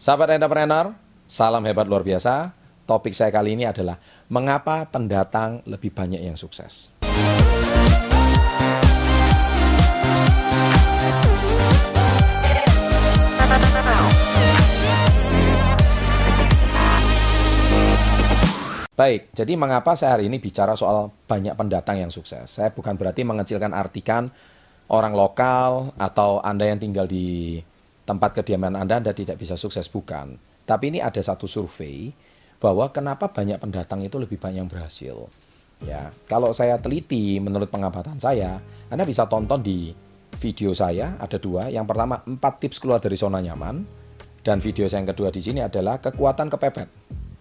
Sahabat entrepreneur, salam hebat luar biasa. Topik saya kali ini adalah mengapa pendatang lebih banyak yang sukses. Baik, jadi mengapa saya hari ini bicara soal banyak pendatang yang sukses? Saya bukan berarti mengecilkan artikan orang lokal atau Anda yang tinggal di tempat kediaman Anda, Anda tidak bisa sukses, bukan. Tapi ini ada satu survei bahwa kenapa banyak pendatang itu lebih banyak yang berhasil. Ya, kalau saya teliti menurut pengamatan saya, Anda bisa tonton di video saya ada dua. Yang pertama empat tips keluar dari zona nyaman dan video saya yang kedua di sini adalah kekuatan kepepet.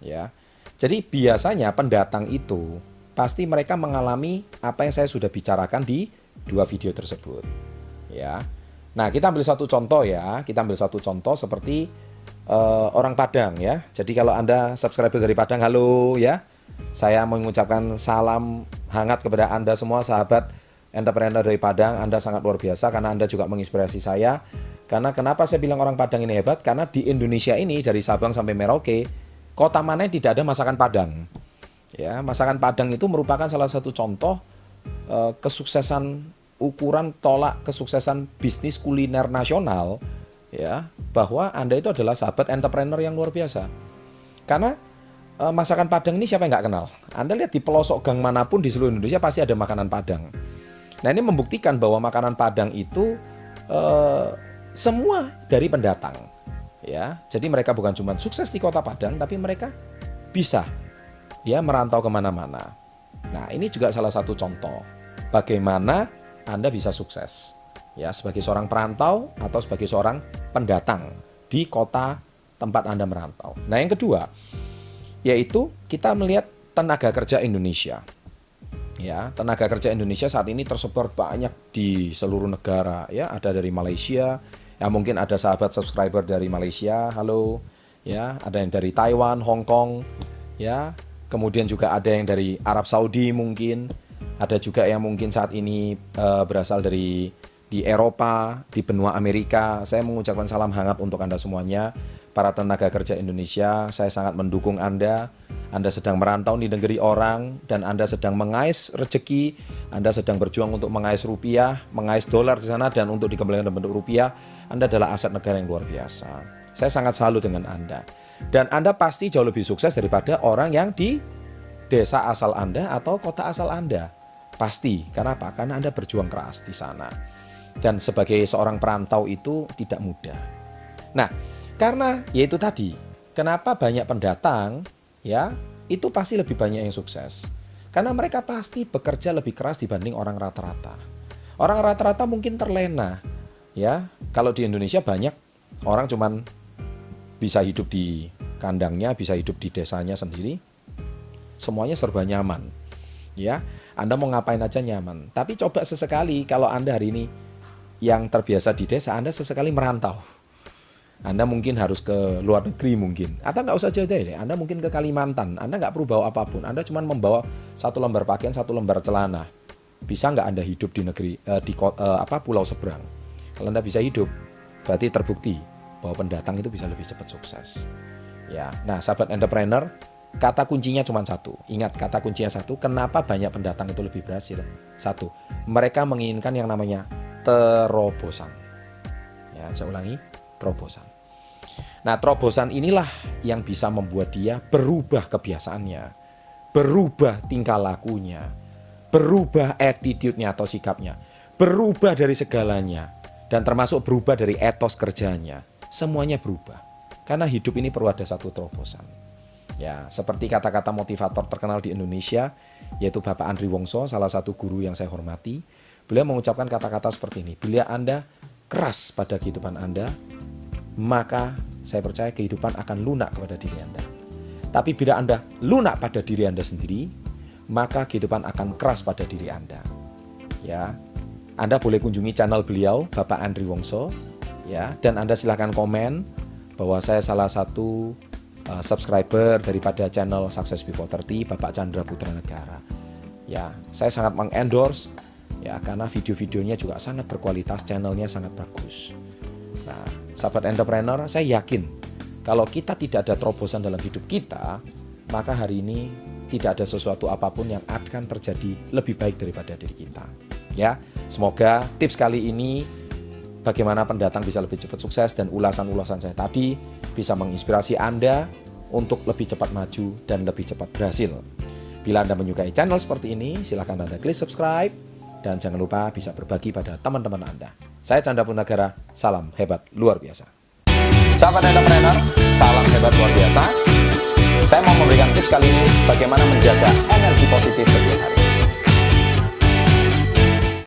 Ya, jadi biasanya pendatang itu pasti mereka mengalami apa yang saya sudah bicarakan di dua video tersebut. Ya. Nah, kita ambil satu contoh ya. Kita ambil satu contoh seperti uh, orang Padang ya. Jadi kalau Anda subscriber dari Padang, halo ya. Saya mengucapkan salam hangat kepada Anda semua sahabat entrepreneur dari Padang. Anda sangat luar biasa karena Anda juga menginspirasi saya. Karena kenapa saya bilang orang Padang ini hebat? Karena di Indonesia ini dari Sabang sampai Merauke kota mana yang tidak ada masakan Padang. Ya, masakan Padang itu merupakan salah satu contoh uh, kesuksesan ukuran tolak kesuksesan bisnis kuliner nasional ya, bahwa Anda itu adalah sahabat entrepreneur yang luar biasa. Karena uh, masakan Padang ini siapa yang nggak kenal? Anda lihat di pelosok gang mana pun di seluruh Indonesia pasti ada makanan Padang. Nah, ini membuktikan bahwa makanan Padang itu uh, semua dari pendatang ya jadi mereka bukan cuma sukses di kota Padang tapi mereka bisa ya merantau ke mana-mana nah ini juga salah satu contoh bagaimana anda bisa sukses ya sebagai seorang perantau atau sebagai seorang pendatang di kota tempat anda merantau. Nah yang kedua yaitu kita melihat tenaga kerja Indonesia. Ya tenaga kerja Indonesia saat ini tersebar banyak di seluruh negara ya ada dari Malaysia ya mungkin ada sahabat subscriber dari Malaysia halo ya ada yang dari Taiwan Hong Kong ya kemudian juga ada yang dari Arab Saudi mungkin ada juga yang mungkin saat ini uh, berasal dari di Eropa di benua Amerika saya mengucapkan salam hangat untuk anda semuanya para tenaga kerja Indonesia saya sangat mendukung anda anda sedang merantau di negeri orang dan Anda sedang mengais rezeki, Anda sedang berjuang untuk mengais rupiah, mengais dolar di sana dan untuk dikembalikan dalam bentuk rupiah, Anda adalah aset negara yang luar biasa. Saya sangat salut dengan Anda. Dan Anda pasti jauh lebih sukses daripada orang yang di desa asal Anda atau kota asal Anda. Pasti. Karena apa? Karena Anda berjuang keras di sana. Dan sebagai seorang perantau itu tidak mudah. Nah, karena yaitu tadi, kenapa banyak pendatang ya itu pasti lebih banyak yang sukses. Karena mereka pasti bekerja lebih keras dibanding orang rata-rata. Orang rata-rata mungkin terlena. Ya, kalau di Indonesia banyak orang cuman bisa hidup di kandangnya, bisa hidup di desanya sendiri. Semuanya serba nyaman. Ya, Anda mau ngapain aja nyaman. Tapi coba sesekali kalau Anda hari ini yang terbiasa di desa, Anda sesekali merantau anda mungkin harus ke luar negeri mungkin. Atau nggak usah jauh deh, Anda mungkin ke Kalimantan. Anda nggak perlu bawa apa pun. Anda cuma membawa satu lembar pakaian, satu lembar celana. Bisa nggak Anda hidup di negeri uh, di uh, apa pulau seberang? Kalau Anda bisa hidup, berarti terbukti bahwa pendatang itu bisa lebih cepat sukses. Ya, nah sahabat entrepreneur, kata kuncinya cuma satu. Ingat kata kuncinya satu. Kenapa banyak pendatang itu lebih berhasil? Satu, mereka menginginkan yang namanya terobosan. Ya, saya ulangi, terobosan. Nah, terobosan inilah yang bisa membuat dia berubah kebiasaannya, berubah tingkah lakunya, berubah attitude-nya atau sikapnya, berubah dari segalanya, dan termasuk berubah dari etos kerjanya. Semuanya berubah. Karena hidup ini perlu ada satu terobosan. Ya, seperti kata-kata motivator terkenal di Indonesia, yaitu Bapak Andri Wongso, salah satu guru yang saya hormati. Beliau mengucapkan kata-kata seperti ini, bila Anda keras pada kehidupan Anda, maka saya percaya kehidupan akan lunak kepada diri Anda. Tapi bila Anda lunak pada diri Anda sendiri, maka kehidupan akan keras pada diri Anda. Ya. Anda boleh kunjungi channel beliau Bapak Andri Wongso ya dan Anda silahkan komen bahwa saya salah satu uh, subscriber daripada channel Success Before 30 Bapak Chandra Putra Negara. Ya, saya sangat mengendorse ya karena video-videonya juga sangat berkualitas, channelnya sangat bagus. Nah, sahabat entrepreneur, saya yakin Kalau kita tidak ada terobosan dalam hidup kita, maka hari ini tidak ada sesuatu apa pun yang akan terjadi lebih baik daripada diri kita. Ya, semoga tips kali ini bagaimana pendatang bisa lebih cepat sukses dan ulasan-ulasan saya tadi bisa menginspirasi Anda untuk lebih cepat maju dan lebih cepat berhasil. Bila Anda menyukai channel seperti ini, silahkan Anda klik subscribe dan jangan lupa bisa berbagi pada teman-teman Anda. Saya Canda Punagara, salam hebat luar biasa. Sahabat entrepreneur, salam hebat luar biasa. Saya mau memberikan tips kali ini bagaimana menjaga energi positif setiap hari.